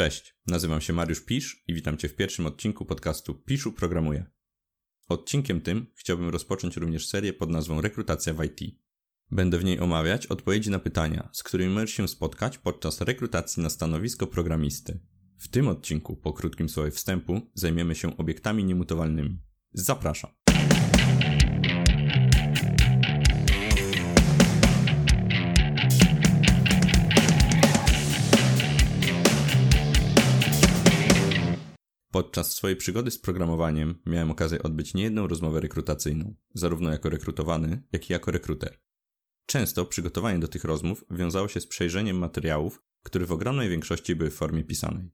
Cześć, nazywam się Mariusz Pisz i witam Cię w pierwszym odcinku podcastu Piszu Programuje. Odcinkiem tym chciałbym rozpocząć również serię pod nazwą Rekrutacja w IT. Będę w niej omawiać odpowiedzi na pytania, z którymi możesz się spotkać podczas rekrutacji na stanowisko programisty. W tym odcinku, po krótkim słowie wstępu, zajmiemy się obiektami niemutowalnymi. Zapraszam. Podczas swojej przygody z programowaniem miałem okazję odbyć niejedną rozmowę rekrutacyjną, zarówno jako rekrutowany, jak i jako rekruter. Często przygotowanie do tych rozmów wiązało się z przejrzeniem materiałów, które w ogromnej większości były w formie pisanej.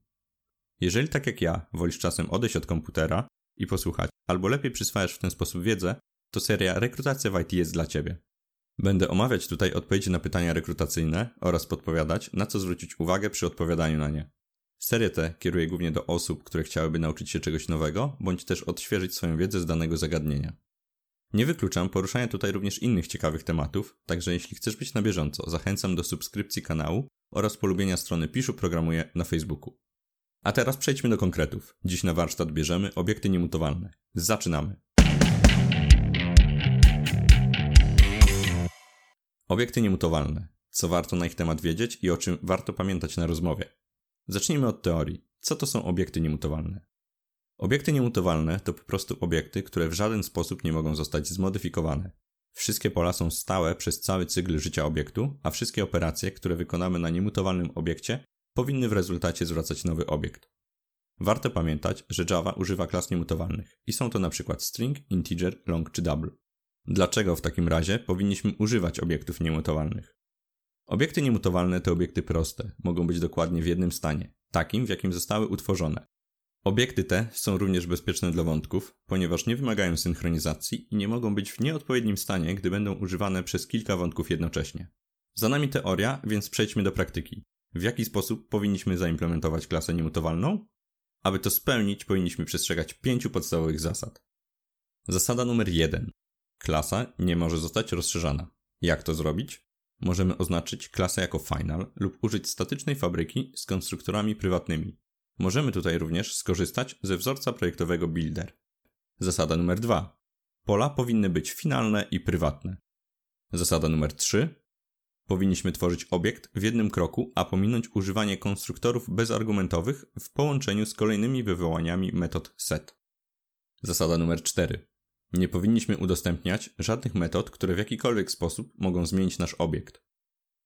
Jeżeli tak jak ja wolisz czasem odejść od komputera i posłuchać, albo lepiej przyswajasz w ten sposób wiedzę, to seria Rekrutacja w IT jest dla Ciebie. Będę omawiać tutaj odpowiedzi na pytania rekrutacyjne oraz podpowiadać, na co zwrócić uwagę przy odpowiadaniu na nie. Serię tę kieruję głównie do osób, które chciałyby nauczyć się czegoś nowego, bądź też odświeżyć swoją wiedzę z danego zagadnienia. Nie wykluczam poruszania tutaj również innych ciekawych tematów, także jeśli chcesz być na bieżąco, zachęcam do subskrypcji kanału oraz polubienia strony Piszu Programuję na Facebooku. A teraz przejdźmy do konkretów. Dziś na warsztat bierzemy obiekty niemutowalne. Zaczynamy! Obiekty niemutowalne. Co warto na ich temat wiedzieć i o czym warto pamiętać na rozmowie. Zacznijmy od teorii. Co to są obiekty niemutowalne? Obiekty niemutowalne to po prostu obiekty, które w żaden sposób nie mogą zostać zmodyfikowane. Wszystkie pola są stałe przez cały cykl życia obiektu, a wszystkie operacje, które wykonamy na niemutowalnym obiekcie, powinny w rezultacie zwracać nowy obiekt. Warto pamiętać, że Java używa klas niemutowalnych i są to np. string, integer, long czy double. Dlaczego w takim razie powinniśmy używać obiektów niemutowalnych? Obiekty niemutowalne to obiekty proste, mogą być dokładnie w jednym stanie, takim w jakim zostały utworzone. Obiekty te są również bezpieczne dla wątków, ponieważ nie wymagają synchronizacji i nie mogą być w nieodpowiednim stanie, gdy będą używane przez kilka wątków jednocześnie. Za nami teoria, więc przejdźmy do praktyki. W jaki sposób powinniśmy zaimplementować klasę niemutowalną? Aby to spełnić, powinniśmy przestrzegać pięciu podstawowych zasad. Zasada numer jeden. Klasa nie może zostać rozszerzana. Jak to zrobić? Możemy oznaczyć klasę jako final lub użyć statycznej fabryki z konstruktorami prywatnymi. Możemy tutaj również skorzystać ze wzorca projektowego Builder. Zasada numer 2. Pola powinny być finalne i prywatne. Zasada numer 3. Powinniśmy tworzyć obiekt w jednym kroku, a pominąć używanie konstruktorów bezargumentowych w połączeniu z kolejnymi wywołaniami metod set. Zasada numer 4. Nie powinniśmy udostępniać żadnych metod, które w jakikolwiek sposób mogą zmienić nasz obiekt.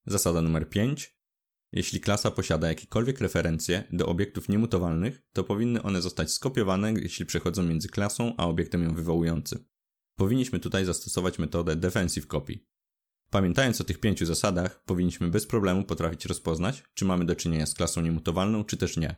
Zasada numer 5. Jeśli klasa posiada jakiekolwiek referencje do obiektów niemutowalnych, to powinny one zostać skopiowane, jeśli przechodzą między klasą a obiektem ją wywołującym. Powinniśmy tutaj zastosować metodę defensive copy. Pamiętając o tych pięciu zasadach, powinniśmy bez problemu potrafić rozpoznać, czy mamy do czynienia z klasą niemutowalną, czy też nie.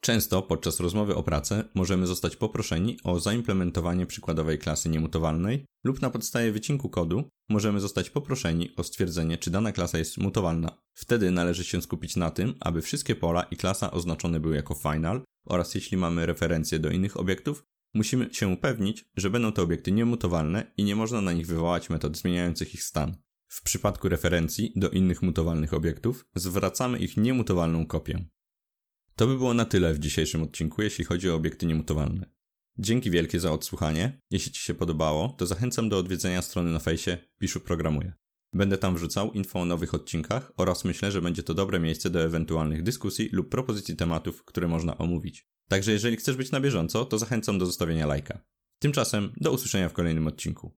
Często podczas rozmowy o pracę możemy zostać poproszeni o zaimplementowanie przykładowej klasy niemutowalnej lub na podstawie wycinku kodu możemy zostać poproszeni o stwierdzenie, czy dana klasa jest mutowalna. Wtedy należy się skupić na tym, aby wszystkie pola i klasa oznaczone były jako final oraz jeśli mamy referencje do innych obiektów, musimy się upewnić, że będą to obiekty niemutowalne i nie można na nich wywołać metod zmieniających ich stan. W przypadku referencji do innych mutowalnych obiektów zwracamy ich niemutowalną kopię. To by było na tyle w dzisiejszym odcinku, jeśli chodzi o obiekty niemutowalne. Dzięki wielkie za odsłuchanie. Jeśli Ci się podobało, to zachęcam do odwiedzenia strony na fejsie Piszu Programuję. Będę tam wrzucał info o nowych odcinkach oraz myślę, że będzie to dobre miejsce do ewentualnych dyskusji lub propozycji tematów, które można omówić. Także jeżeli chcesz być na bieżąco, to zachęcam do zostawienia lajka. Tymczasem do usłyszenia w kolejnym odcinku.